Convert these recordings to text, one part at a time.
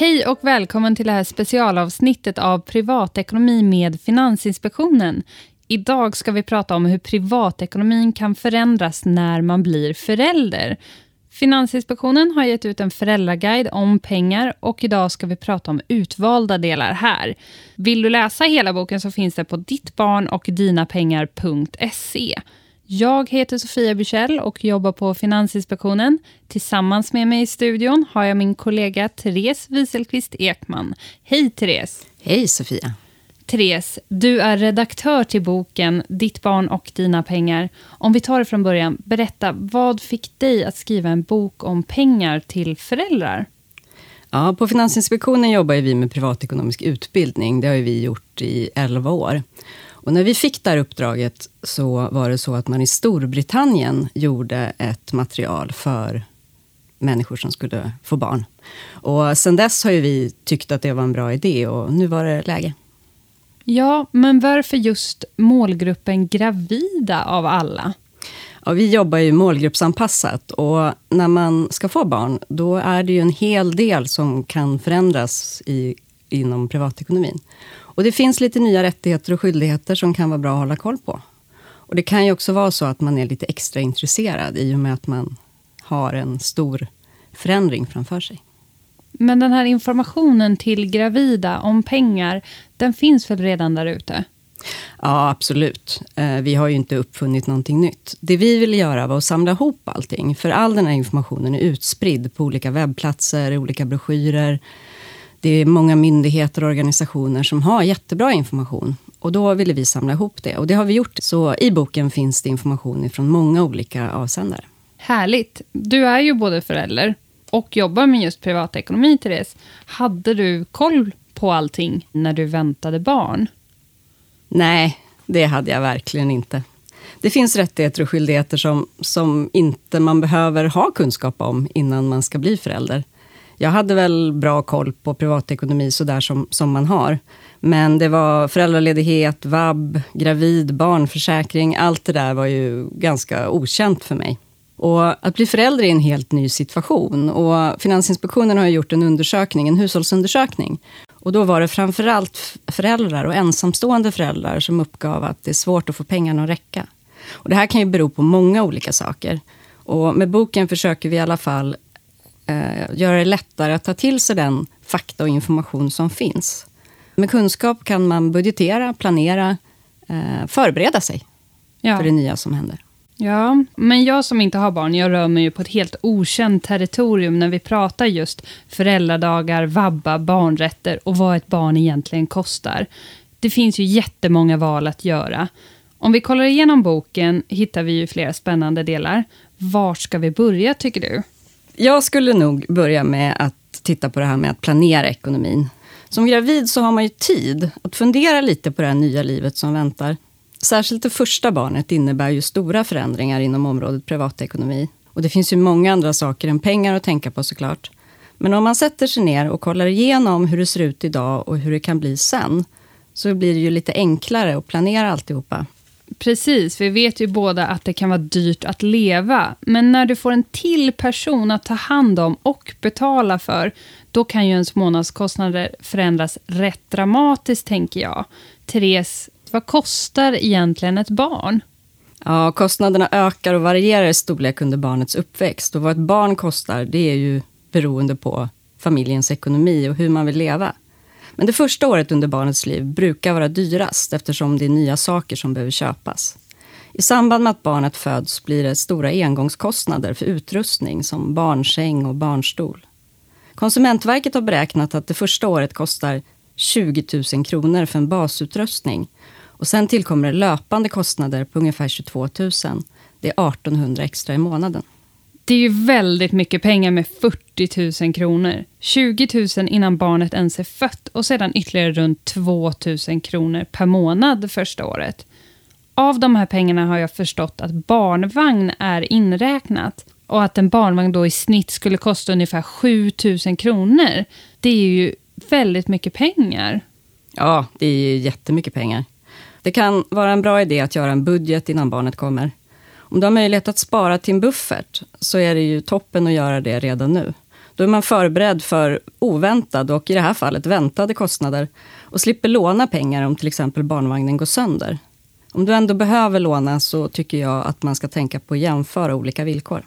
Hej och välkommen till det här specialavsnittet av Privatekonomi med Finansinspektionen. Idag ska vi prata om hur privatekonomin kan förändras när man blir förälder. Finansinspektionen har gett ut en föräldraguide om pengar och idag ska vi prata om utvalda delar här. Vill du läsa hela boken så finns det på dittbarnoch.dinapengar.se. Jag heter Sofia Bursell och jobbar på Finansinspektionen. Tillsammans med mig i studion har jag min kollega Therese Wieselqvist Ekman. Hej Therese! Hej Sofia! Therese, du är redaktör till boken Ditt barn och dina pengar. Om vi tar det från början, berätta, vad fick dig att skriva en bok om pengar till föräldrar? Ja, på Finansinspektionen jobbar vi med privatekonomisk utbildning. Det har vi gjort i 11 år. Och när vi fick det här uppdraget så var det så att man i Storbritannien gjorde ett material för människor som skulle få barn. Och sen dess har vi tyckt att det var en bra idé och nu var det läge. Ja, men varför just målgruppen gravida av alla? Ja, vi jobbar ju målgruppsanpassat och när man ska få barn, då är det ju en hel del som kan förändras i, inom privatekonomin. Och det finns lite nya rättigheter och skyldigheter som kan vara bra att hålla koll på. Och det kan ju också vara så att man är lite extra intresserad i och med att man har en stor förändring framför sig. Men den här informationen till gravida om pengar, den finns väl redan där ute? Ja, absolut. Eh, vi har ju inte uppfunnit någonting nytt. Det vi ville göra var att samla ihop allting, för all den här informationen är utspridd på olika webbplatser, olika broschyrer. Det är många myndigheter och organisationer som har jättebra information. Och då ville vi samla ihop det. Och det har vi gjort. Så i boken finns det information från många olika avsändare. Härligt. Du är ju både förälder och jobbar med just privatekonomi, Therese. Hade du koll på allting när du väntade barn? Nej, det hade jag verkligen inte. Det finns rättigheter och skyldigheter som, som inte man behöver ha kunskap om innan man ska bli förälder. Jag hade väl bra koll på privatekonomi sådär som, som man har. Men det var föräldraledighet, vab, gravid, barnförsäkring. Allt det där var ju ganska okänt för mig. Och att bli förälder är en helt ny situation. Och Finansinspektionen har gjort en undersökning, en hushållsundersökning. Och då var det framförallt föräldrar och ensamstående föräldrar som uppgav att det är svårt att få pengarna att räcka. Och det här kan ju bero på många olika saker. Och med boken försöker vi i alla fall eh, göra det lättare att ta till sig den fakta och information som finns. Med kunskap kan man budgetera, planera, eh, förbereda sig ja. för det nya som händer. Ja, men jag som inte har barn, jag rör mig ju på ett helt okänt territorium när vi pratar just föräldradagar, vabba, barnrätter och vad ett barn egentligen kostar. Det finns ju jättemånga val att göra. Om vi kollar igenom boken hittar vi ju flera spännande delar. Var ska vi börja, tycker du? Jag skulle nog börja med att titta på det här med att planera ekonomin. Som gravid så har man ju tid att fundera lite på det här nya livet som väntar. Särskilt det första barnet innebär ju stora förändringar inom området privatekonomi. Och det finns ju många andra saker än pengar att tänka på såklart. Men om man sätter sig ner och kollar igenom hur det ser ut idag och hur det kan bli sen, så blir det ju lite enklare att planera alltihopa. Precis, vi vet ju båda att det kan vara dyrt att leva. Men när du får en till person att ta hand om och betala för, då kan ju ens månadskostnader förändras rätt dramatiskt, tänker jag. Therese, vad kostar egentligen ett barn? Ja, kostnaderna ökar och varierar i storlek under barnets uppväxt. Och vad ett barn kostar, det är ju beroende på familjens ekonomi och hur man vill leva. Men det första året under barnets liv brukar vara dyrast eftersom det är nya saker som behöver köpas. I samband med att barnet föds blir det stora engångskostnader för utrustning som barnsäng och barnstol. Konsumentverket har beräknat att det första året kostar 20 000 kronor för en basutrustning och sen tillkommer det löpande kostnader på ungefär 22 000. Det är 1800 extra i månaden. Det är ju väldigt mycket pengar med 40 000 kronor. 20 000 innan barnet ens är fött och sedan ytterligare runt 2 000 kronor per månad första året. Av de här pengarna har jag förstått att barnvagn är inräknat och att en barnvagn då i snitt skulle kosta ungefär 7 000 kronor. Det är ju väldigt mycket pengar. Ja, det är ju jättemycket pengar. Det kan vara en bra idé att göra en budget innan barnet kommer. Om du har möjlighet att spara till en buffert, så är det ju toppen att göra det redan nu. Då är man förberedd för oväntade och i det här fallet väntade kostnader och slipper låna pengar om till exempel barnvagnen går sönder. Om du ändå behöver låna så tycker jag att man ska tänka på att jämföra olika villkor.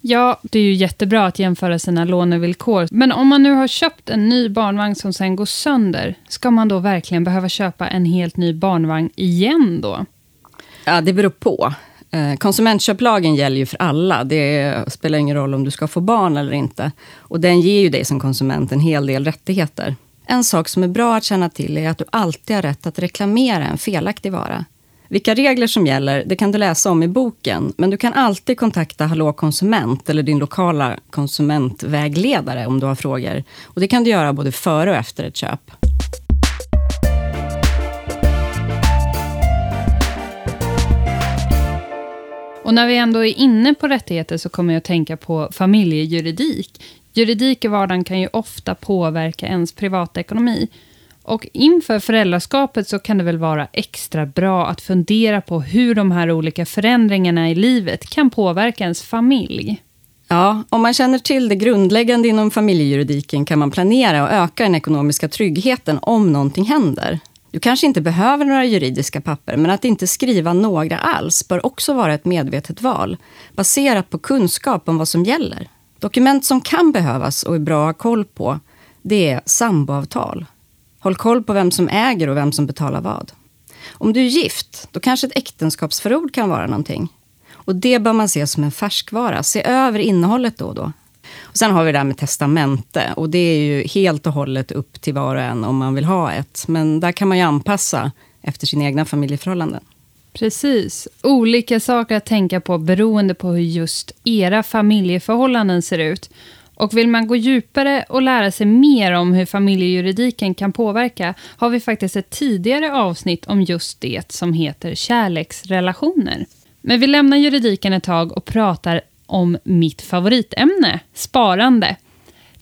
Ja, det är ju jättebra att jämföra sina lånevillkor. Men om man nu har köpt en ny barnvagn som sen går sönder, ska man då verkligen behöva köpa en helt ny barnvagn igen då? Ja, det beror på. Eh, konsumentköplagen gäller ju för alla. Det spelar ingen roll om du ska få barn eller inte. Och den ger ju dig som konsument en hel del rättigheter. En sak som är bra att känna till är att du alltid har rätt att reklamera en felaktig vara. Vilka regler som gäller det kan du läsa om i boken, men du kan alltid kontakta Hallå konsument eller din lokala konsumentvägledare om du har frågor. Och Det kan du göra både före och efter ett köp. Och när vi ändå är inne på rättigheter så kommer jag att tänka på familjejuridik. Juridik i vardagen kan ju ofta påverka ens privatekonomi. Och inför föräldraskapet så kan det väl vara extra bra att fundera på hur de här olika förändringarna i livet kan påverka ens familj. Ja, om man känner till det grundläggande inom familjejuridiken kan man planera och öka den ekonomiska tryggheten om någonting händer. Du kanske inte behöver några juridiska papper, men att inte skriva några alls bör också vara ett medvetet val, baserat på kunskap om vad som gäller. Dokument som kan behövas och är bra att ha koll på, det är samboavtal. Håll koll på vem som äger och vem som betalar vad. Om du är gift, då kanske ett äktenskapsförord kan vara någonting. Och det bör man se som en färskvara. Se över innehållet då och då. Och sen har vi det här med testamente. Och det är ju helt och hållet upp till var och en om man vill ha ett. Men där kan man ju anpassa efter sina egna familjeförhållanden. Precis. Olika saker att tänka på beroende på hur just era familjeförhållanden ser ut. Och vill man gå djupare och lära sig mer om hur familjejuridiken kan påverka har vi faktiskt ett tidigare avsnitt om just det som heter kärleksrelationer. Men vi lämnar juridiken ett tag och pratar om mitt favoritämne, sparande.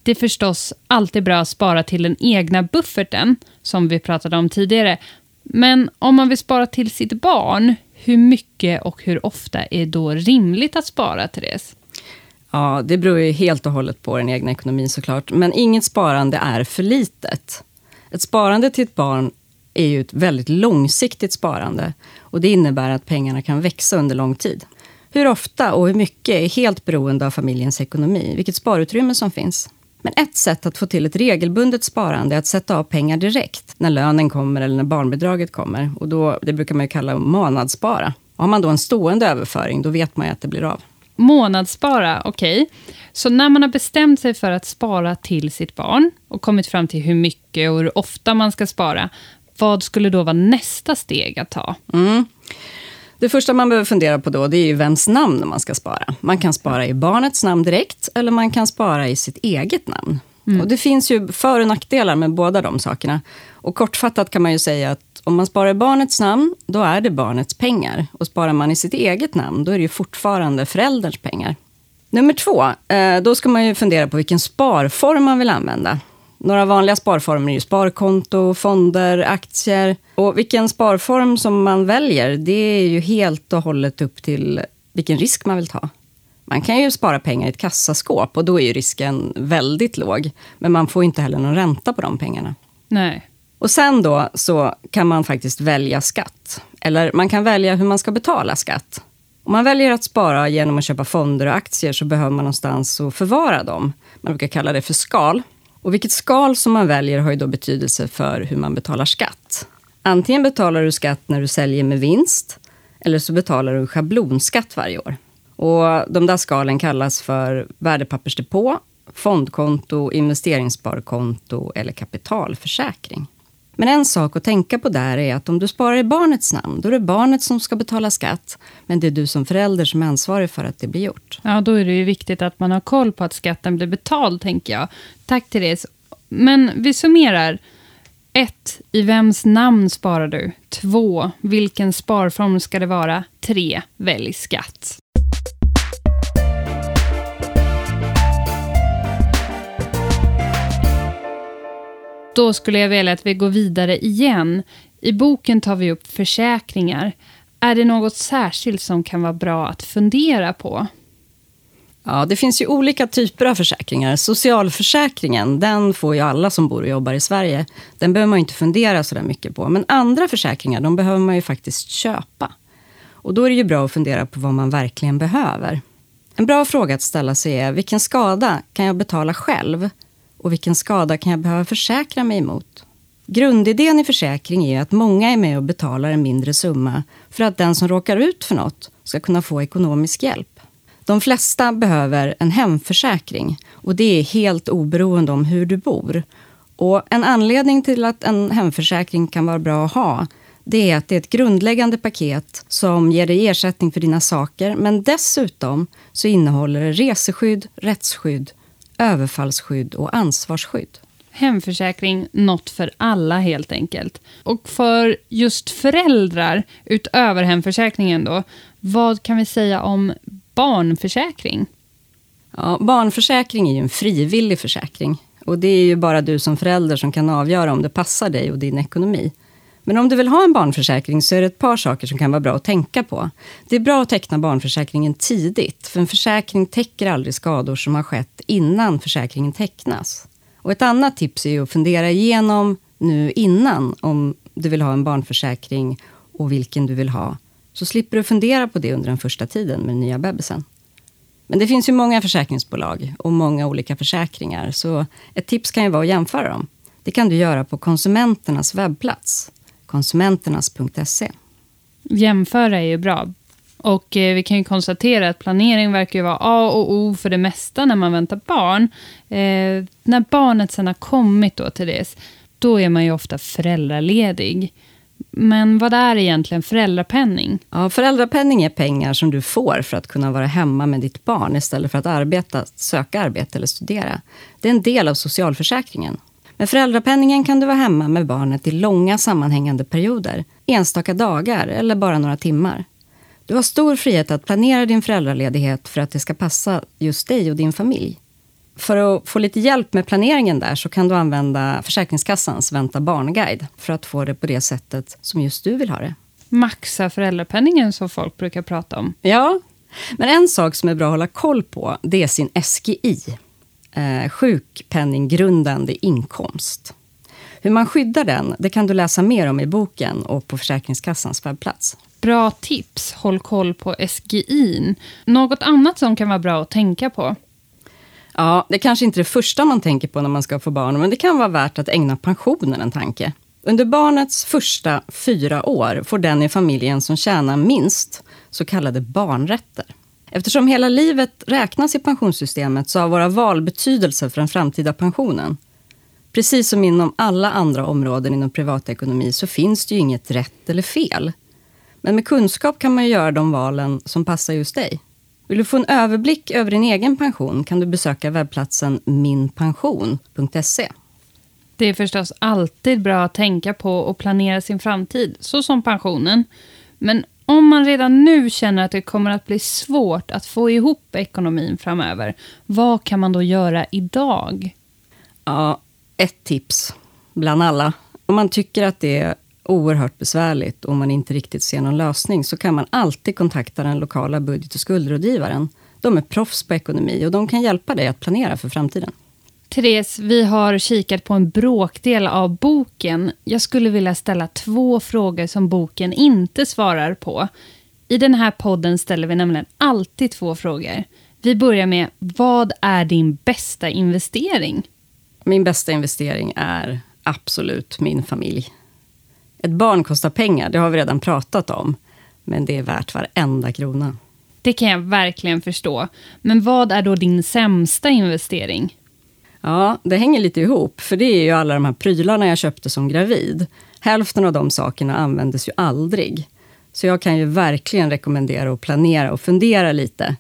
Det är förstås alltid bra att spara till den egna bufferten, som vi pratade om tidigare. Men om man vill spara till sitt barn, hur mycket och hur ofta är då rimligt att spara, Therese? Ja, det beror ju helt och hållet på den egna ekonomin såklart. Men inget sparande är för litet. Ett sparande till ett barn är ju ett väldigt långsiktigt sparande. Och det innebär att pengarna kan växa under lång tid. Hur ofta och hur mycket är helt beroende av familjens ekonomi, vilket sparutrymme som finns. Men ett sätt att få till ett regelbundet sparande är att sätta av pengar direkt när lönen kommer eller när barnbidraget kommer. Och då, det brukar man ju kalla månadsspara. Har man då en stående överföring, då vet man ju att det blir av. Månadsspara, okej. Okay. Så när man har bestämt sig för att spara till sitt barn och kommit fram till hur mycket och hur ofta man ska spara, vad skulle då vara nästa steg att ta? Mm. Det första man behöver fundera på då, det är ju vems namn man ska spara. Man kan spara i barnets namn direkt, eller man kan spara i sitt eget namn. Mm. Och det finns ju för och nackdelar med båda de sakerna. Och kortfattat kan man ju säga att om man sparar i barnets namn, då är det barnets pengar. Och sparar man i sitt eget namn, då är det ju fortfarande förälderns pengar. Nummer två, eh, då ska man ju fundera på vilken sparform man vill använda. Några vanliga sparformer är ju sparkonto, fonder, aktier. Och vilken sparform som man väljer, det är ju helt och hållet upp till vilken risk man vill ta. Man kan ju spara pengar i ett kassaskåp och då är ju risken väldigt låg. Men man får inte heller någon ränta på de pengarna. Nej. Och sen då så kan man faktiskt välja skatt. Eller man kan välja hur man ska betala skatt. Om man väljer att spara genom att köpa fonder och aktier så behöver man någonstans att förvara dem. Man brukar kalla det för skal. Och vilket skal som man väljer har ju då betydelse för hur man betalar skatt. Antingen betalar du skatt när du säljer med vinst, eller så betalar du schablonskatt varje år. Och de där skalen kallas för värdepappersdepå, fondkonto, investeringssparkonto eller kapitalförsäkring. Men en sak att tänka på där är att om du sparar i barnets namn, då är det barnet som ska betala skatt, men det är du som förälder som är ansvarig för att det blir gjort. Ja, då är det ju viktigt att man har koll på att skatten blir betald, tänker jag. Tack Therese. Men vi summerar. 1. I vems namn sparar du? 2. Vilken sparform ska det vara? 3. Välj skatt. Då skulle jag vilja att vi går vidare igen. I boken tar vi upp försäkringar. Är det något särskilt som kan vara bra att fundera på? Ja, det finns ju olika typer av försäkringar. Socialförsäkringen, den får ju alla som bor och jobbar i Sverige. Den behöver man inte fundera så där mycket på. Men andra försäkringar, de behöver man ju faktiskt köpa. Och då är det ju bra att fundera på vad man verkligen behöver. En bra fråga att ställa sig är, vilken skada kan jag betala själv? Och vilken skada kan jag behöva försäkra mig emot? Grundidén i försäkring är att många är med och betalar en mindre summa för att den som råkar ut för något ska kunna få ekonomisk hjälp. De flesta behöver en hemförsäkring och det är helt oberoende om hur du bor. Och en anledning till att en hemförsäkring kan vara bra att ha det är att det är ett grundläggande paket som ger dig ersättning för dina saker men dessutom så innehåller det reseskydd, rättsskydd, överfallsskydd och ansvarsskydd. Hemförsäkring, något för alla helt enkelt. Och för just föräldrar, utöver hemförsäkringen då, vad kan vi säga om barnförsäkring? Ja, barnförsäkring är ju en frivillig försäkring. Och det är ju bara du som förälder som kan avgöra om det passar dig och din ekonomi. Men om du vill ha en barnförsäkring så är det ett par saker som kan vara bra att tänka på. Det är bra att teckna barnförsäkringen tidigt, för en försäkring täcker aldrig skador som har skett innan försäkringen tecknas. Och ett annat tips är att fundera igenom nu innan om du vill ha en barnförsäkring och vilken du vill ha. Så slipper du fundera på det under den första tiden med den nya bebisen. Men det finns ju många försäkringsbolag och många olika försäkringar. Så ett tips kan ju vara att jämföra dem. Det kan du göra på konsumenternas webbplats, konsumenternas.se. Jämföra är ju bra. Och eh, vi kan ju konstatera att planering verkar vara A och O för det mesta när man väntar barn. Eh, när barnet sen har kommit då till det, då är man ju ofta föräldraledig. Men vad är egentligen föräldrapenning? Ja, föräldrapenning är pengar som du får för att kunna vara hemma med ditt barn istället för att arbeta, söka arbete eller studera. Det är en del av socialförsäkringen. Med föräldrapenningen kan du vara hemma med barnet i långa sammanhängande perioder, enstaka dagar eller bara några timmar. Du har stor frihet att planera din föräldraledighet för att det ska passa just dig och din familj. För att få lite hjälp med planeringen där så kan du använda Försäkringskassans Vänta barnguide för att få det på det sättet som just du vill ha det. Maxa föräldrapenningen som folk brukar prata om. Ja, men en sak som är bra att hålla koll på det är sin SGI. Eh, sjukpenninggrundande inkomst. Hur man skyddar den det kan du läsa mer om i boken och på Försäkringskassans webbplats. Bra tips. Håll koll på SGI. Något annat som kan vara bra att tänka på? Ja, det kanske inte är det första man tänker på när man ska få barn, men det kan vara värt att ägna pensionen en tanke. Under barnets första fyra år får den i familjen som tjänar minst så kallade barnrätter. Eftersom hela livet räknas i pensionssystemet så har våra val betydelse för den framtida pensionen. Precis som inom alla andra områden inom privatekonomi så finns det ju inget rätt eller fel. Men med kunskap kan man ju göra de valen som passar just dig. Vill du få en överblick över din egen pension kan du besöka webbplatsen minpension.se. Det är förstås alltid bra att tänka på och planera sin framtid, så som pensionen. Men om man redan nu känner att det kommer att bli svårt att få ihop ekonomin framöver, vad kan man då göra idag? Ja, ett tips bland alla. Om man tycker att det är oerhört besvärligt och man inte riktigt ser någon lösning så kan man alltid kontakta den lokala budget och skuldrådgivaren. De är proffs på ekonomi och de kan hjälpa dig att planera för framtiden. Therese, vi har kikat på en bråkdel av boken. Jag skulle vilja ställa två frågor som boken inte svarar på. I den här podden ställer vi nämligen alltid två frågor. Vi börjar med, vad är din bästa investering? Min bästa investering är absolut min familj. Ett barn kostar pengar, det har vi redan pratat om. Men det är värt varenda krona. Det kan jag verkligen förstå. Men vad är då din sämsta investering? Ja, det hänger lite ihop. För det är ju alla de här prylarna jag köpte som gravid. Hälften av de sakerna användes ju aldrig. Så jag kan ju verkligen rekommendera att planera och fundera lite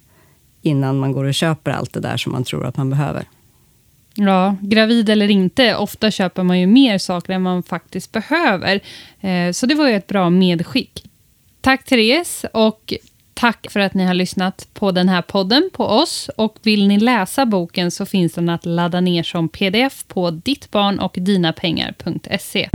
innan man går och köper allt det där som man tror att man behöver. Ja, gravid eller inte, ofta köper man ju mer saker än man faktiskt behöver. Eh, så det var ju ett bra medskick. Tack Therese och tack för att ni har lyssnat på den här podden på oss. Och vill ni läsa boken så finns den att ladda ner som pdf på dittbarnochdinapengar.se.